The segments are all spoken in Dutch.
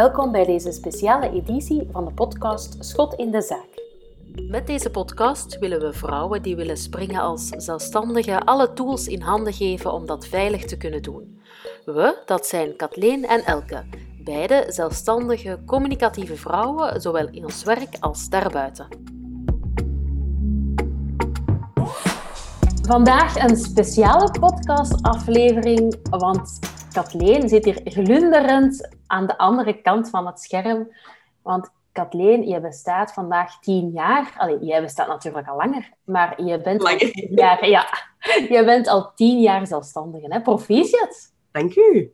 Welkom bij deze speciale editie van de podcast Schot in de Zaak. Met deze podcast willen we vrouwen die willen springen als zelfstandige alle tools in handen geven om dat veilig te kunnen doen. We, dat zijn Kathleen en Elke, beide zelfstandige, communicatieve vrouwen, zowel in ons werk als daarbuiten. Vandaag een speciale podcastaflevering, want Kathleen zit hier glunderend aan de andere kant van het scherm. Want Kathleen, je bestaat vandaag tien jaar. Allee, jij bestaat natuurlijk al langer, maar je bent, Langer. Al, tien jaar, ja, je bent al tien jaar zelfstandige. Hè? Proficiat. Dank u.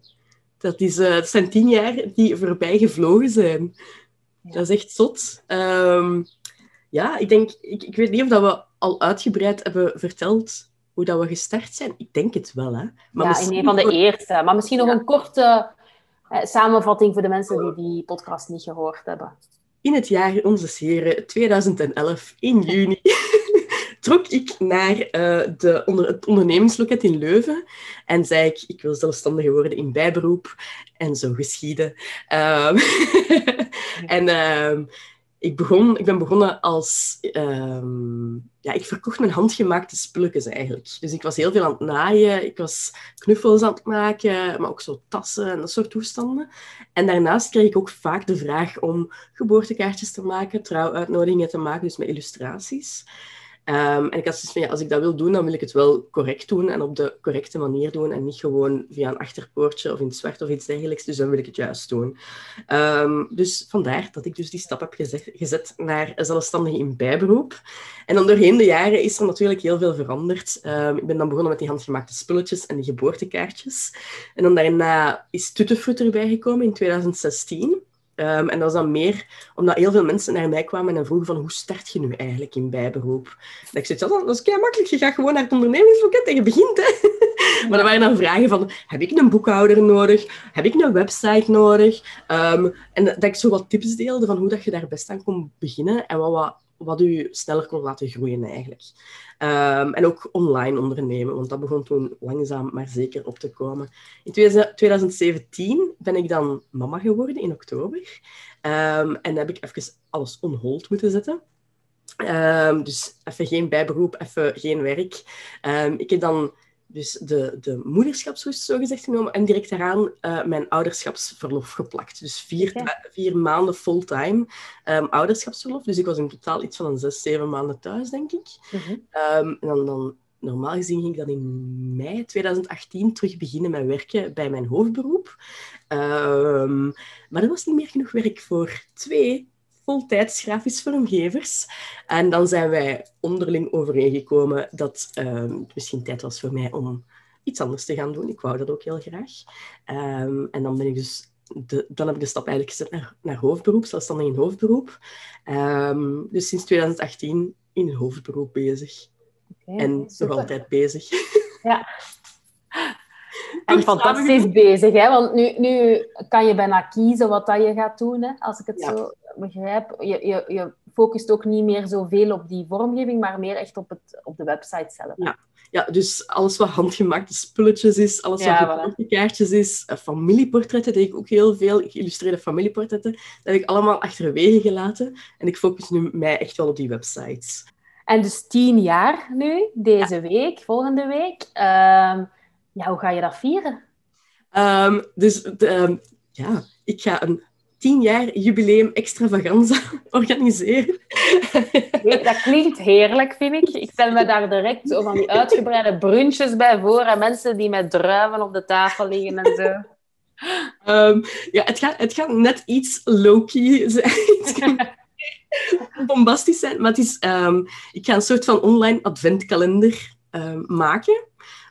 Dat, is, eh, dat zijn tien jaar die voorbij gevlogen zijn. Ja. Dat is echt zot. Ehm, ja, ik denk... Ik, ik weet niet of dat we al uitgebreid hebben verteld hoe dat we gestart zijn. Ik denk het wel, hè. Maar ja, in een van de eerste. Maar misschien nog Ja. een korte samenvatting voor de mensen die die podcast niet gehoord hebben. In het jaar onze heren 2011, in juni, trok ik naar eh, de onder, het ondernemingsloket in Leuven en zei ik, ik wil zelfstandige worden in bijberoep. En zo geschiedde. Ehm, en ehm, ik, begon, ik ben begonnen als... ehm, ja, ik verkocht mijn handgemaakte spulletjes eigenlijk. Dus ik was heel veel aan het naaien. Ik was knuffels aan het maken, maar ook zo tassen en dat soort toestanden. En daarnaast kreeg ik ook vaak de vraag om geboortekaartjes te maken, trouwuitnodigingen te maken, dus met illustraties. Ehm, en ik had zoiets van, ja, als ik dat wil doen, dan wil ik het wel correct doen en op de correcte manier doen en niet gewoon via een achterpoortje of in zwart of iets dergelijks. Dus dan wil ik het juist doen. Ehm, dus vandaar dat ik dus die stap heb gezet, naar zelfstandige in bijberoep. En dan doorheen de jaren is er natuurlijk heel veel veranderd. Ehm, ik ben dan begonnen met die handgemaakte spulletjes en die geboortekaartjes. En dan daarna is Tuttefruit erbij gekomen in 2016. Ehm, en dat was dan meer omdat heel veel mensen naar mij kwamen en vroegen van hoe start je nu eigenlijk in bijberoep? Dat ik zei, ja, dat is kei makkelijk. Je gaat gewoon naar het ondernemingsloket en je begint. Hè. maar dan waren dan vragen van, heb ik een boekhouder nodig? Heb ik een website nodig? Ehm, en dat ik zo wat tips deelde van hoe dat je daar best aan kon beginnen en wat, wat, wat u sneller kon laten groeien eigenlijk. Ehm, en ook online ondernemen, want dat begon toen langzaam maar zeker op te komen. In 2017 ben ik dan mama geworden in oktober. Ehm, en heb ik even alles on hold moeten zetten. Ehm, dus even geen bijberoep, even geen werk. Ik heb dan dus de, de moederschapsrust zogezegd genomen en direct daaraan eh, mijn ouderschapsverlof geplakt. Dus vier, Oké. vier maanden fulltime ehm, ouderschapsverlof. Dus ik was in totaal iets van een zes, zeven maanden thuis, denk ik. Mhm. Ehm, en dan, dan, normaal gezien ging ik dan in mei 2018 terug beginnen met werken bij mijn hoofdberoep. Ehm, maar er was niet meer genoeg werk voor twee voltijds grafisch vormgevers. En dan zijn wij onderling overeengekomen dat ehm, het misschien tijd was voor mij om iets anders te gaan doen. Ik wou dat ook heel graag. Ehm, en dan ben ik dus... De, dan heb ik de stap eigenlijk gezet naar, naar hoofdberoep, zelfstandig in hoofdberoep. Ehm, dus sinds 2018 in hoofdberoep bezig. En nog altijd bezig. Ja. En fantastisch bezig, hè? want nu, nu kan je bijna kiezen wat dat je gaat doen, hè? als ik het Ja. zo begrijp. Je, je, je focust ook niet meer zoveel op die vormgeving, maar meer echt op, het, op de website zelf. Ja. Ja, dus alles wat handgemaakte spulletjes is, alles Ja, wat voilà. geboortekaartjes is, eh, familieportretten, deed ik ook heel veel, geïllustreerde familieportretten, dat heb ik allemaal achterwege gelaten. En ik focus nu mij echt wel op die websites. En dus tien jaar nu, deze week, volgende week. Ehm, ja, hoe ga je dat vieren? Ehm, dus de, ehm, ja, ik ga een tien jaar jubileum extravaganza organiseren. Dat klinkt heerlijk, vind ik. Ik stel me daar direct zo van die uitgebreide brunches bij voor en mensen die met druiven op de tafel liggen en zo. Ehm, ja, het gaat, het gaat net iets low-key zijn. Bombastisch zijn, maar het is, ehm, ik ga een soort van online adventkalender ehm, maken,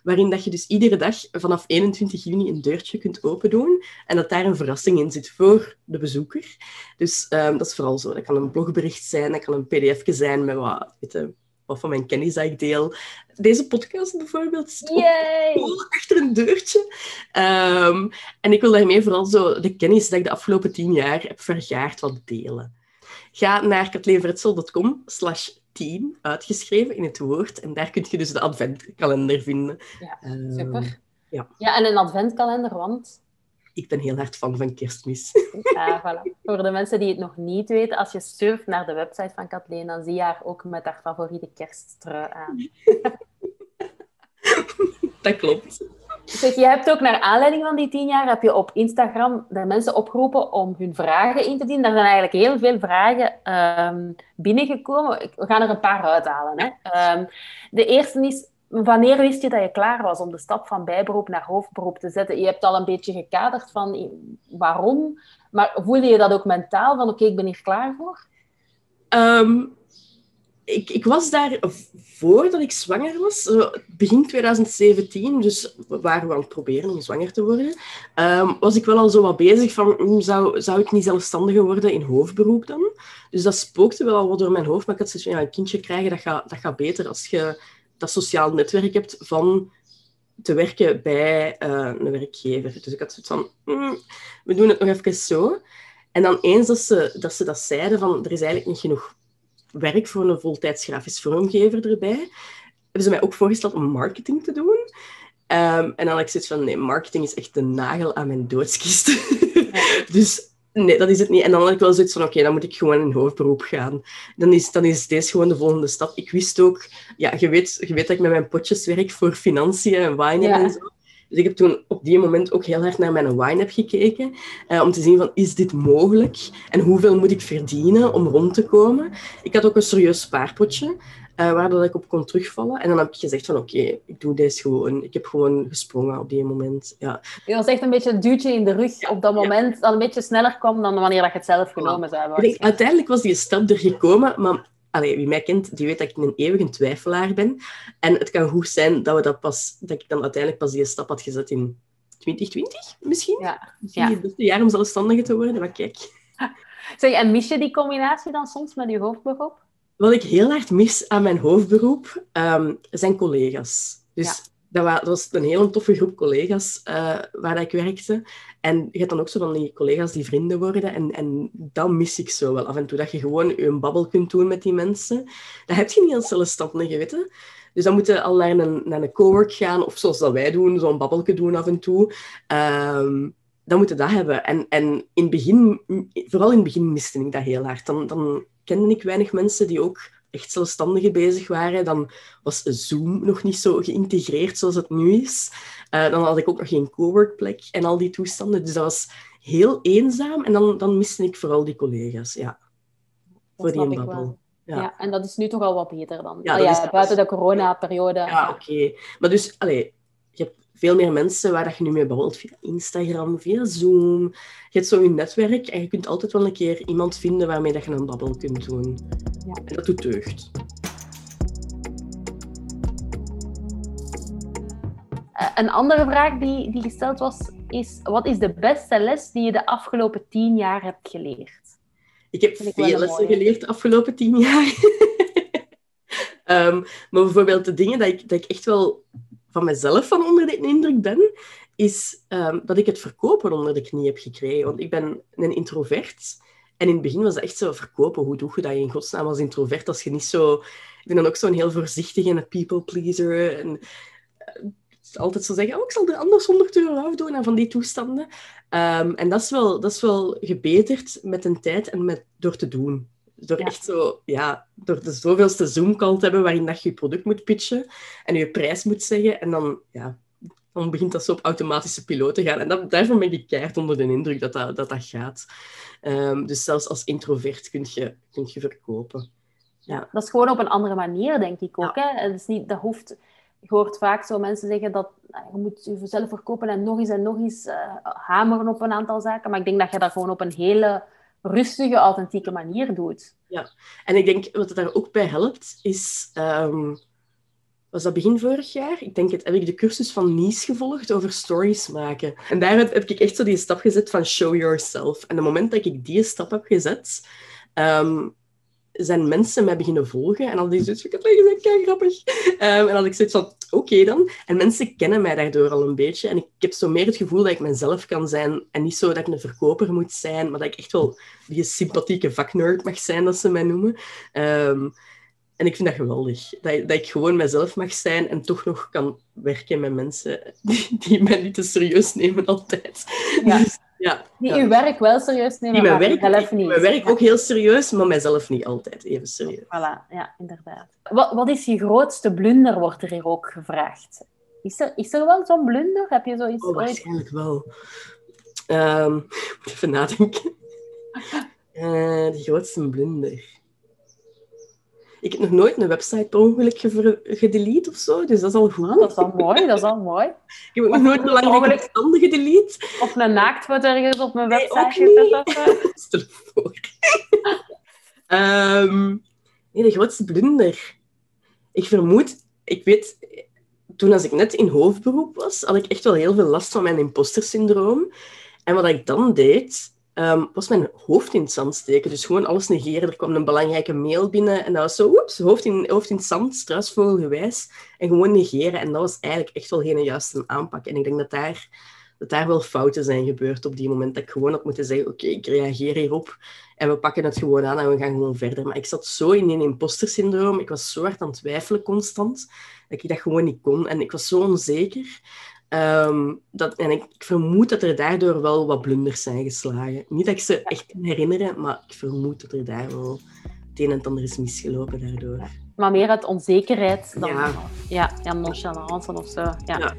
waarin dat je dus iedere dag vanaf 21 juni een deurtje kunt open doen en dat daar een verrassing in zit voor de bezoeker. Dus ehm, dat is vooral zo. Dat kan een blogbericht zijn, dat kan een pdfje zijn met wat, weet je, wat van mijn kennis dat ik deel. Deze podcast bijvoorbeeld zit achter een deurtje. Ehm, en ik wil daarmee vooral zo de kennis dat ik de afgelopen tien jaar heb vergaard wat delen. Ga naar katleenveretsel.com slash 10, uitgeschreven in het woord. En daar kun je dus de adventkalender vinden. Ja, Ehm, Super. ja. Ja, en een adventkalender, want... ik ben heel hard fan van kerstmis. Ja, voilà. Voor de mensen die het nog niet weten, als je surft naar de website van Kathleen, dan zie je haar ook met haar favoriete kersttrui aan. Dat klopt. Zeg, je hebt ook naar aanleiding van die tien jaar heb je op Instagram de mensen opgeroepen om hun vragen in te dienen. Er zijn eigenlijk heel veel vragen um, binnengekomen. We gaan er een paar uithalen. Hè. Um, de eerste is, wanneer wist je dat je klaar was om de stap van bijberoep naar hoofdberoep te zetten? Je hebt al een beetje gekaderd van waarom, maar voelde je dat ook mentaal van oké, ik ben hier klaar voor? Um, ik, ik was daar voordat ik zwanger was, begin 2017, dus waren we aan het proberen om zwanger te worden, um, was ik wel al zo wat bezig van, hm, zou, zou ik niet zelfstandiger worden in hoofdberoep dan? Dus dat spookte wel al wat door mijn hoofd, maar ik had zoiets van, ja, een kindje krijgen, dat gaat, dat beter als je dat sociaal netwerk hebt van te werken bij uh, een werkgever. Dus ik had zoiets van, hm, we doen het nog even zo. En dan eens dat ze dat, ze dat zeiden, van er is eigenlijk niet genoeg werk voor een voltijds grafisch vormgever erbij, hebben ze mij ook voorgesteld om marketing te doen. Um, en dan had ik zoiets van, nee, marketing is echt de nagel aan mijn doodskist. dus nee, dat is het niet. En dan had ik wel zoiets van, oké, dan moet ik gewoon in hoofdberoep gaan. Dan is, dan is deze gewoon de volgende stap. Ik wist ook, ja, je weet, je weet dat ik met mijn potjes werk voor financiën en wine en zo. Dus ik heb toen op die moment ook heel hard naar mijn wine heb gekeken. Uh, om te zien van, is dit mogelijk? En hoeveel moet ik verdienen om rond te komen? Ik had ook een serieus spaarpotje. Uh, waar dat ik op kon terugvallen. En dan heb ik gezegd van oké, ik doe deze gewoon. Ik heb gewoon gesprongen op die moment. Ja. Je was echt een beetje een duwtje in de rug op dat moment. Dat een beetje sneller kwam dan wanneer dat je het zelf genomen zou hebben. Uiteindelijk was die stap er gekomen, maar allee, wie mij kent, die weet dat ik een eeuwige twijfelaar ben. En het kan goed zijn dat, we dat, pas, dat ik dan uiteindelijk pas die stap had gezet in 2020, misschien? Ja. Misschien ja. het beste jaar om zelfstandige te worden, maar kijk. Zeg, en mis je die combinatie dan soms met je hoofdberoep? Wat ik heel hard mis aan mijn hoofdberoep um, zijn collega's. Dus dat was een hele toffe groep collega's uh, waar ik werkte. En je hebt dan ook zo van die collega's die vrienden worden. En, en dat mis ik zo wel af en toe. Dat je gewoon een babbel kunt doen met die mensen. Dat heb je niet als zelfstandige, weten. Dus dan moet je al naar een, naar een cowork gaan. Of zoals dat wij doen, zo'n babbelje doen af en toe. Um, dan moet je dat hebben. En, en in het begin, vooral in het begin miste ik dat heel hard. Dan, dan kende ik weinig mensen die ook echt zelfstandigen bezig waren. Dan was Zoom nog niet zo geïntegreerd zoals het nu is. Uh, dan had ik ook nog geen coworkplek en al die toestanden. Dus dat was heel eenzaam. En dan, dan miste ik vooral die collega's, ja. voor die babbel. Ja. ja. en dat is nu toch al wat beter dan. Ja, ja buiten de corona-periode. Ja, oké. Maar dus, allee, veel meer mensen waar dat je nu mee babbelt via Instagram, via Zoom. Je hebt zo je netwerk en je kunt altijd wel een keer iemand vinden waarmee dat je een babbel kunt doen. Ja. En dat doet deugd. Eh, een andere vraag die, die gesteld was, is wat is de beste les die je de afgelopen tien jaar hebt geleerd? Ik heb veel lessen geleerd de afgelopen tien jaar. um, maar bijvoorbeeld de dingen dat ik, dat ik echt wel van mezelf van onder de indruk ben, is um, dat ik het verkopen onder de knie heb gekregen. Want ik ben een introvert. En in het begin was het echt zo verkopen. Hoe doe je dat in godsnaam als introvert? Als je niet zo... Ik ben dan ook zo'n heel voorzichtige en een people pleaser. En uh, altijd zo zeggen, oh, ik zal er anders 100 euro afdoen en van die toestanden. Um, en dat is, wel, dat is wel gebeterd met de tijd en met, door te doen. Door echt zo, ja, door de zoveelste Zoom-call te hebben waarin dat je je product moet pitchen en je prijs moet zeggen. En dan, ja, dan begint dat zo op automatische piloot te gaan. En dat, daarvan ben ik keihard onder de indruk dat dat, dat, dat gaat. Um, dus zelfs als introvert kun je, kun je verkopen. Ja. dat is gewoon op een andere manier, denk ik ook. Hè? Het is niet, dat hoeft, je hoort vaak zo mensen zeggen dat nou, je moet jezelf verkopen en nog eens en nog eens uh, hameren op een aantal zaken. Maar ik denk dat je dat gewoon op een hele rustige, authentieke manier doet. Ja, en ik denk wat het daar ook bij helpt, is... Um, was dat begin vorig jaar? Ik denk het, heb ik de cursus van Nice gevolgd over stories maken. En daar heb ik echt zo die stap gezet van show yourself. En op het moment dat ik die stap heb gezet, um, zijn mensen mij beginnen volgen. En dan die zoiets van, had gezegd, kijk, grappig. Um, en had ik zoiets van, oké dan. En mensen kennen mij daardoor al een beetje. En ik heb zo meer het gevoel dat ik mezelf kan zijn. En niet zo dat ik een verkoper moet zijn, maar dat ik echt wel die sympathieke vaknerd mag zijn, dat ze mij noemen. Um, En ik vind dat geweldig. Dat, dat ik gewoon mezelf mag zijn en toch nog kan werken met mensen die, die mij niet te serieus nemen altijd. Ja. Dus, ja, die uw werk wel serieus nemen, die mijn werk, niet. Mijn werk ook heel serieus, maar mijzelf niet altijd even serieus. Voilà, ja, inderdaad. Wat, wat is je grootste blunder, wordt er hier ook gevraagd. Is er, is er wel zo'n blunder? Heb je zoiets oh, waarschijnlijk wel. Um, even nadenken. Uh, de grootste blunder. Ik heb nog nooit een website per ongeluk gedelete of zo, dus dat is al goed. Ah, dat is al mooi, dat is al mooi. Ik heb ook nog nooit belangrijke bestanden gedelete. Of een naaktfoto ergens op mijn website gezet. Stel voor. um, nee, de grootste blunder. Ik vermoed, ik weet, toen als ik net in hoofdberoep was, had ik echt wel heel veel last van mijn imposter-syndroom. En wat ik dan deed, was mijn hoofd in het zand steken. Dus gewoon alles negeren. Er kwam een belangrijke mail binnen en dat was zo, oeps, hoofd in, hoofd in het zand, struisvogelgewijs. En gewoon negeren. En dat was eigenlijk echt wel geen juiste aanpak. En ik denk dat daar, dat daar wel fouten zijn gebeurd op die moment. Dat ik gewoon had moeten zeggen, oké, ik reageer hierop. En we pakken het gewoon aan en we gaan gewoon verder. Maar ik zat zo in een imposter-syndroom. Ik was zo hard aan het twijfelen constant, dat ik dat gewoon niet kon. En ik was zo onzeker. Ehm, dat, en ik, ik, vermoed dat er daardoor wel wat blunders zijn geslagen. Niet dat ik ze echt kan herinneren, maar ik vermoed dat er daar wel het een en het ander is misgelopen daardoor. Maar meer uit onzekerheid dan ja. Ja, ja, nonchalance of zo. Ja. ja.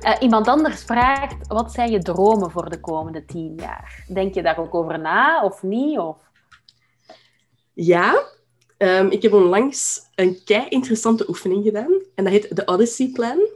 Uh, iemand anders vraagt, wat zijn je dromen voor de komende tien jaar? Denk je daar ook over na of niet? Of? Ja, um, ik heb onlangs een kei interessante oefening gedaan. En dat heet de Odyssey Plan.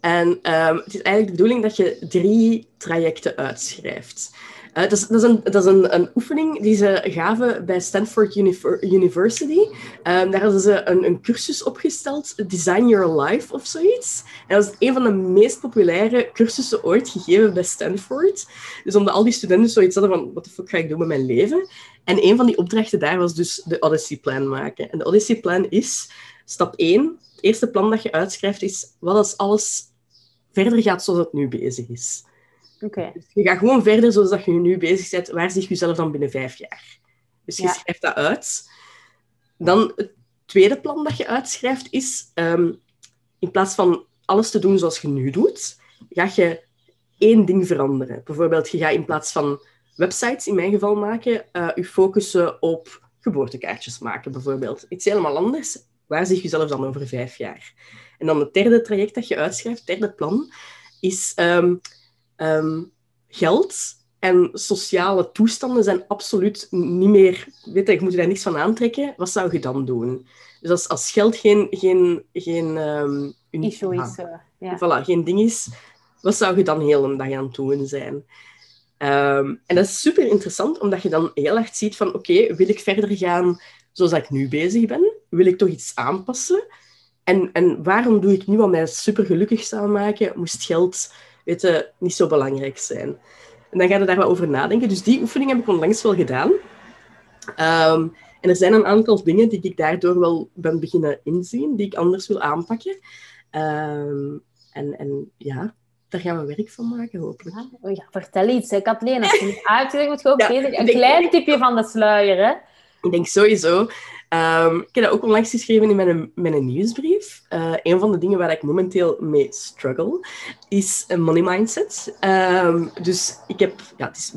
En um, het is eigenlijk de bedoeling dat je drie trajecten uitschrijft. Uh, dat is, een, een, oefening die ze gaven bij Stanford University. Um, daar hadden ze een, een, cursus opgesteld, Design Your Life of zoiets. En dat is een van de meest populaire cursussen ooit gegeven bij Stanford. Dus omdat al die studenten zoiets hadden van, wat de fuck ga ik doen met mijn leven? En een van die opdrachten daar was dus de Odyssey Plan maken. En de Odyssey Plan is, stap 1, het eerste plan dat je uitschrijft is, wat als alles verder gaat zoals het nu bezig is. Okay. Dus je gaat gewoon verder zoals dat je nu bezig bent. Waar zie je jezelf dan binnen vijf jaar? Dus je schrijft dat uit. Dan het tweede plan dat je uitschrijft is, um, in plaats van alles te doen zoals je nu doet, ga je één ding veranderen. Bijvoorbeeld, je gaat in plaats van websites in mijn geval maken, uh, je focussen op geboortekaartjes maken, bijvoorbeeld. Iets helemaal anders. Waar zie je jezelf dan over vijf jaar? En dan het derde traject dat je uitschrijft, het derde plan, is um, um, geld en sociale toestanden zijn absoluut niet meer... Weet je, je moet daar niks van aantrekken. Wat zou je dan doen? Dus als, als geld geen... geen, geen um, Issue is, uh, ja. Voilà, geen ding is, wat zou je dan heel een dag aan het doen zijn? Um, en dat is super interessant, omdat je dan heel erg ziet van oké, wil ik verder gaan zoals ik nu bezig ben? Wil ik toch iets aanpassen? En, en waarom doe ik nu wat mij super gelukkig zou maken? Moest geld weet niet zo belangrijk zijn? En dan ga je daar wat over nadenken. Dus die oefening heb ik onlangs wel gedaan. Um, en er zijn een aantal dingen die ik daardoor wel ben beginnen inzien, die ik anders wil aanpakken. Um, en, en ja, daar gaan we werk van maken, hopelijk. Ja, ja vertel iets, hè, Kathleen. Als je moet, gewoon ja, een klein tipje van de sluier. Hè? Ik denk sowieso. Um, ik heb dat ook onlangs geschreven in mijn, mijn nieuwsbrief. Uh, een van de dingen waar ik momenteel mee struggle, is een money mindset. Um, dus ik heb... Ja, het is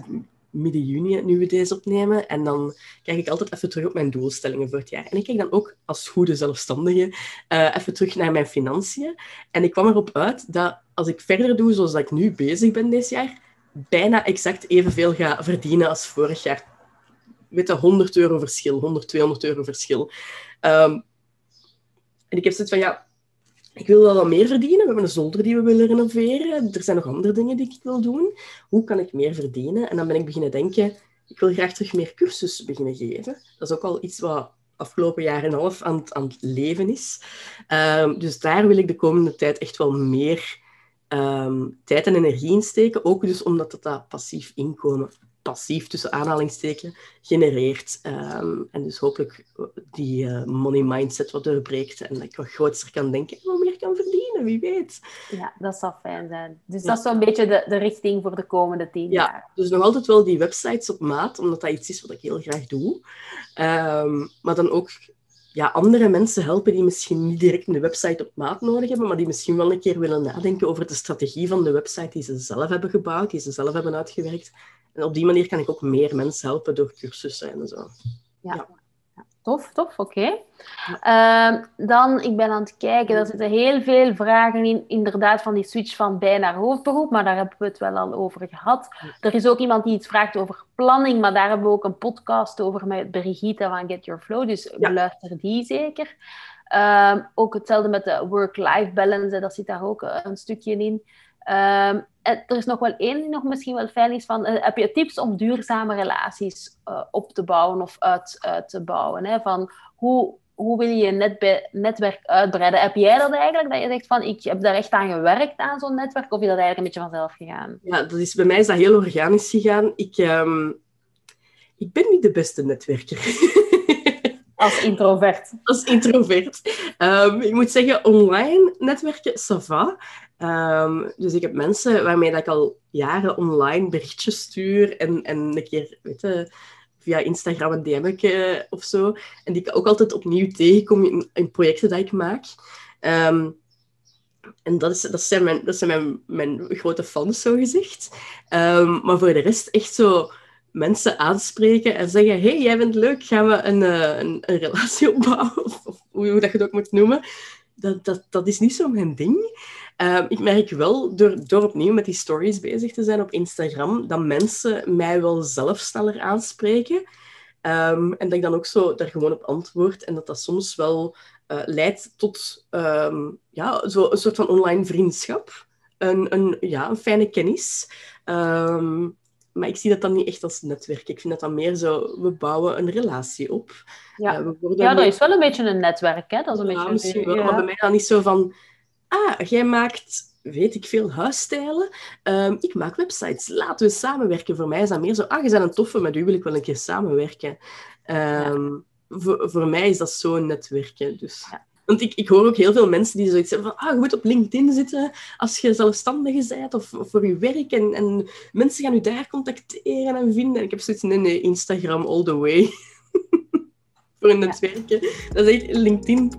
midden juni nu we deze opnemen. En dan kijk ik altijd even terug op mijn doelstellingen voor het jaar. En ik kijk dan ook als goede zelfstandige uh, even terug naar mijn financiën. En ik kwam erop uit dat als ik verder doe zoals ik nu bezig ben dit jaar, bijna exact evenveel ga verdienen als vorig jaar. Met een 100 euro verschil, 100, 200 euro verschil. Um, en ik heb zoiets van, ja, ik wil wel wat meer verdienen. We hebben een zolder die we willen renoveren. Er zijn nog andere dingen die ik wil doen. Hoe kan ik meer verdienen? En dan ben ik beginnen denken, ik wil graag terug meer cursussen beginnen geven. Dat is ook al iets wat afgelopen jaar en half aan het, aan het leven is. Um, dus daar wil ik de komende tijd echt wel meer um, tijd en energie in steken. Ook dus omdat het dat passief inkomen passief tussen aanhalingstekens genereert. Ehm, en dus hopelijk die uh, money mindset wat doorbreekt en dat ik wat groter kan denken en wat meer kan verdienen, wie weet. Ja, dat zou fijn zijn. Dus dat is zo'n beetje de, de richting voor de komende tien ja, jaar. Dus nog altijd wel die websites op maat, omdat dat iets is wat ik heel graag doe. Ehm, maar dan ook ja, andere mensen helpen die misschien niet direct een website op maat nodig hebben, maar die misschien wel een keer willen nadenken over de strategie van de website die ze zelf hebben gebouwd, die ze zelf hebben uitgewerkt. En op die manier kan ik ook meer mensen helpen door cursussen en zo. ja. Tof, tof, oké. Ehm, dan, ik ben aan het kijken, er zitten heel veel vragen in, inderdaad, van die switch van bij naar hoofdberoep, maar daar hebben we het wel al over gehad. Er is ook iemand die iets vraagt over planning, maar daar hebben we ook een podcast over met Brigitte van Get Your Flow, dus ja. luister die zeker. Ehm, ook hetzelfde met de work-life balance, dat zit daar ook een stukje in. Um, er is nog wel één die nog misschien wel fijn is van, uh, heb je tips om duurzame relaties uh, op te bouwen of uit, te bouwen? Hè? Van hoe, hoe wil je je net netwerk uitbreiden? Heb jij dat eigenlijk, dat je zegt van, ik heb daar echt aan gewerkt aan zo'n netwerk, of is dat eigenlijk een beetje vanzelf gegaan? Ja, dat is, bij mij is dat heel organisch gegaan. Ik, um, ik ben niet de beste netwerker. Als introvert. Als introvert. Um, ik moet zeggen, online netwerken, ça. Um, dus ik heb mensen waarmee dat ik al jaren online berichtjes stuur en, en een keer, weet je, via Instagram een DM of zo. En die ik ook altijd opnieuw tegenkom in, projecten die ik maak. Um, en dat, is, dat zijn, mijn, dat zijn mijn, mijn grote fans, zo gezegd. Maar voor de rest echt zo mensen aanspreken en zeggen: hey, jij bent leuk, gaan we een, uh, een, een, relatie opbouwen? Of, hoe, dat je het ook moet noemen. Dat, dat, dat is niet zo mijn ding. Um, ik merk wel, door, door opnieuw met die stories bezig te zijn op Instagram, dat mensen mij wel zelf sneller aanspreken. Um, en dat ik dan ook zo daar gewoon op antwoord. En dat dat soms wel uh, leidt tot um, ja, zo een soort van online vriendschap. Een, een, ja, een fijne kennis. Maar ik zie dat dan niet echt als netwerk. Ik vind dat dan meer zo, we bouwen een relatie op. Ja, uh, we ja dat is wel een beetje een netwerk. Hè? Dat is een ja, beetje misschien wel, ja. maar bij mij dan niet zo van ah, jij maakt, weet ik veel, huisstijlen. Um, ik maak websites. Laten we samenwerken. Voor mij is dat meer zo, ah, je bent een toffe, met u wil ik wel een keer samenwerken. Um, ja. voor, voor mij is dat zo'n netwerken. Dus. Ja. Want ik, ik hoor ook heel veel mensen die zoiets zeggen van, ah, je moet op LinkedIn zitten als je zelfstandige bent of, of voor je werk. En, en mensen gaan je daar contacteren en vinden. En ik heb zoiets, nee, nee, Instagram all the way. voor een netwerken. Dat is echt LinkedIn.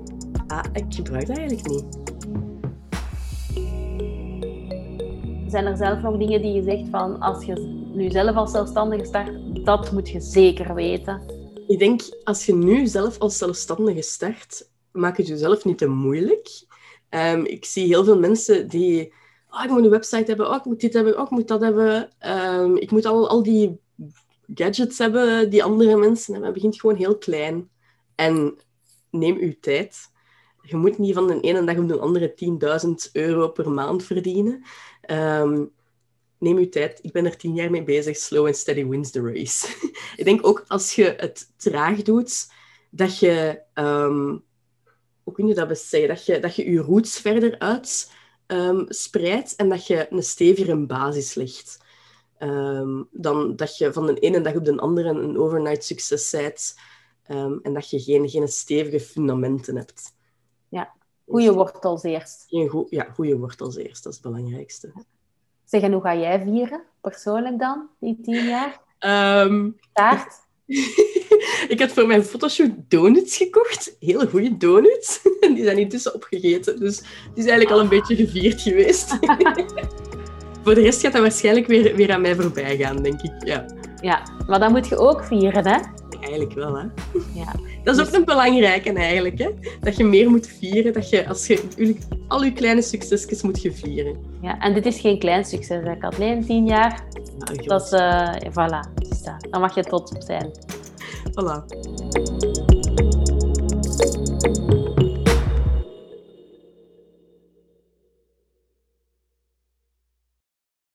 Ah, ik gebruik dat eigenlijk niet. zijn er zelf nog dingen die je zegt van als je nu zelf als zelfstandige start, dat moet je zeker weten? Ik denk, als je nu zelf als zelfstandige start, maak het jezelf niet te moeilijk. Um, ik zie heel veel mensen die, oh, ik moet een website hebben, oh, ik moet dit hebben, oh, ik moet dat hebben. Um, ik moet al, al die gadgets hebben die andere mensen hebben. Begint gewoon heel klein. En neem uw tijd. Je moet niet van de ene dag op de andere 10.000 euro per maand verdienen. Um, neem je tijd. Ik ben er tien jaar mee bezig. Slow and steady wins the race. ik denk ook als je het traag doet, dat je... hoe kun je dat best zeggen? Dat je, dat je je roots verder uit um, spreidt en dat je een stevige basis legt. Um, dan dat je van de ene dag op de andere een overnight succes bent um, en dat je geen, geen stevige fundamenten hebt. Ja, Goede wortels eerst. Go ja, goede wortels eerst, dat is het belangrijkste. Zeg, en hoe ga jij vieren, persoonlijk dan, die tien jaar? Taart? ik had voor mijn fotoshoot donuts gekocht. Hele goede donuts. Die zijn intussen opgegeten, dus die is eigenlijk al een beetje gevierd geweest. voor de rest gaat dat waarschijnlijk weer, weer aan mij voorbij gaan, denk ik. Ja. ja, maar dan moet je ook vieren, hè? Eigenlijk wel, hè? Ja. Dat is ook een belangrijke eigenlijk, hè? Dat je meer moet vieren, dat je als je al je kleine succesjes moet je vieren. Ja, en dit is geen klein succes, hè? Kathleen, tien jaar. Ja, dat is, uh, voilà, dan mag je trots op zijn. Voilà.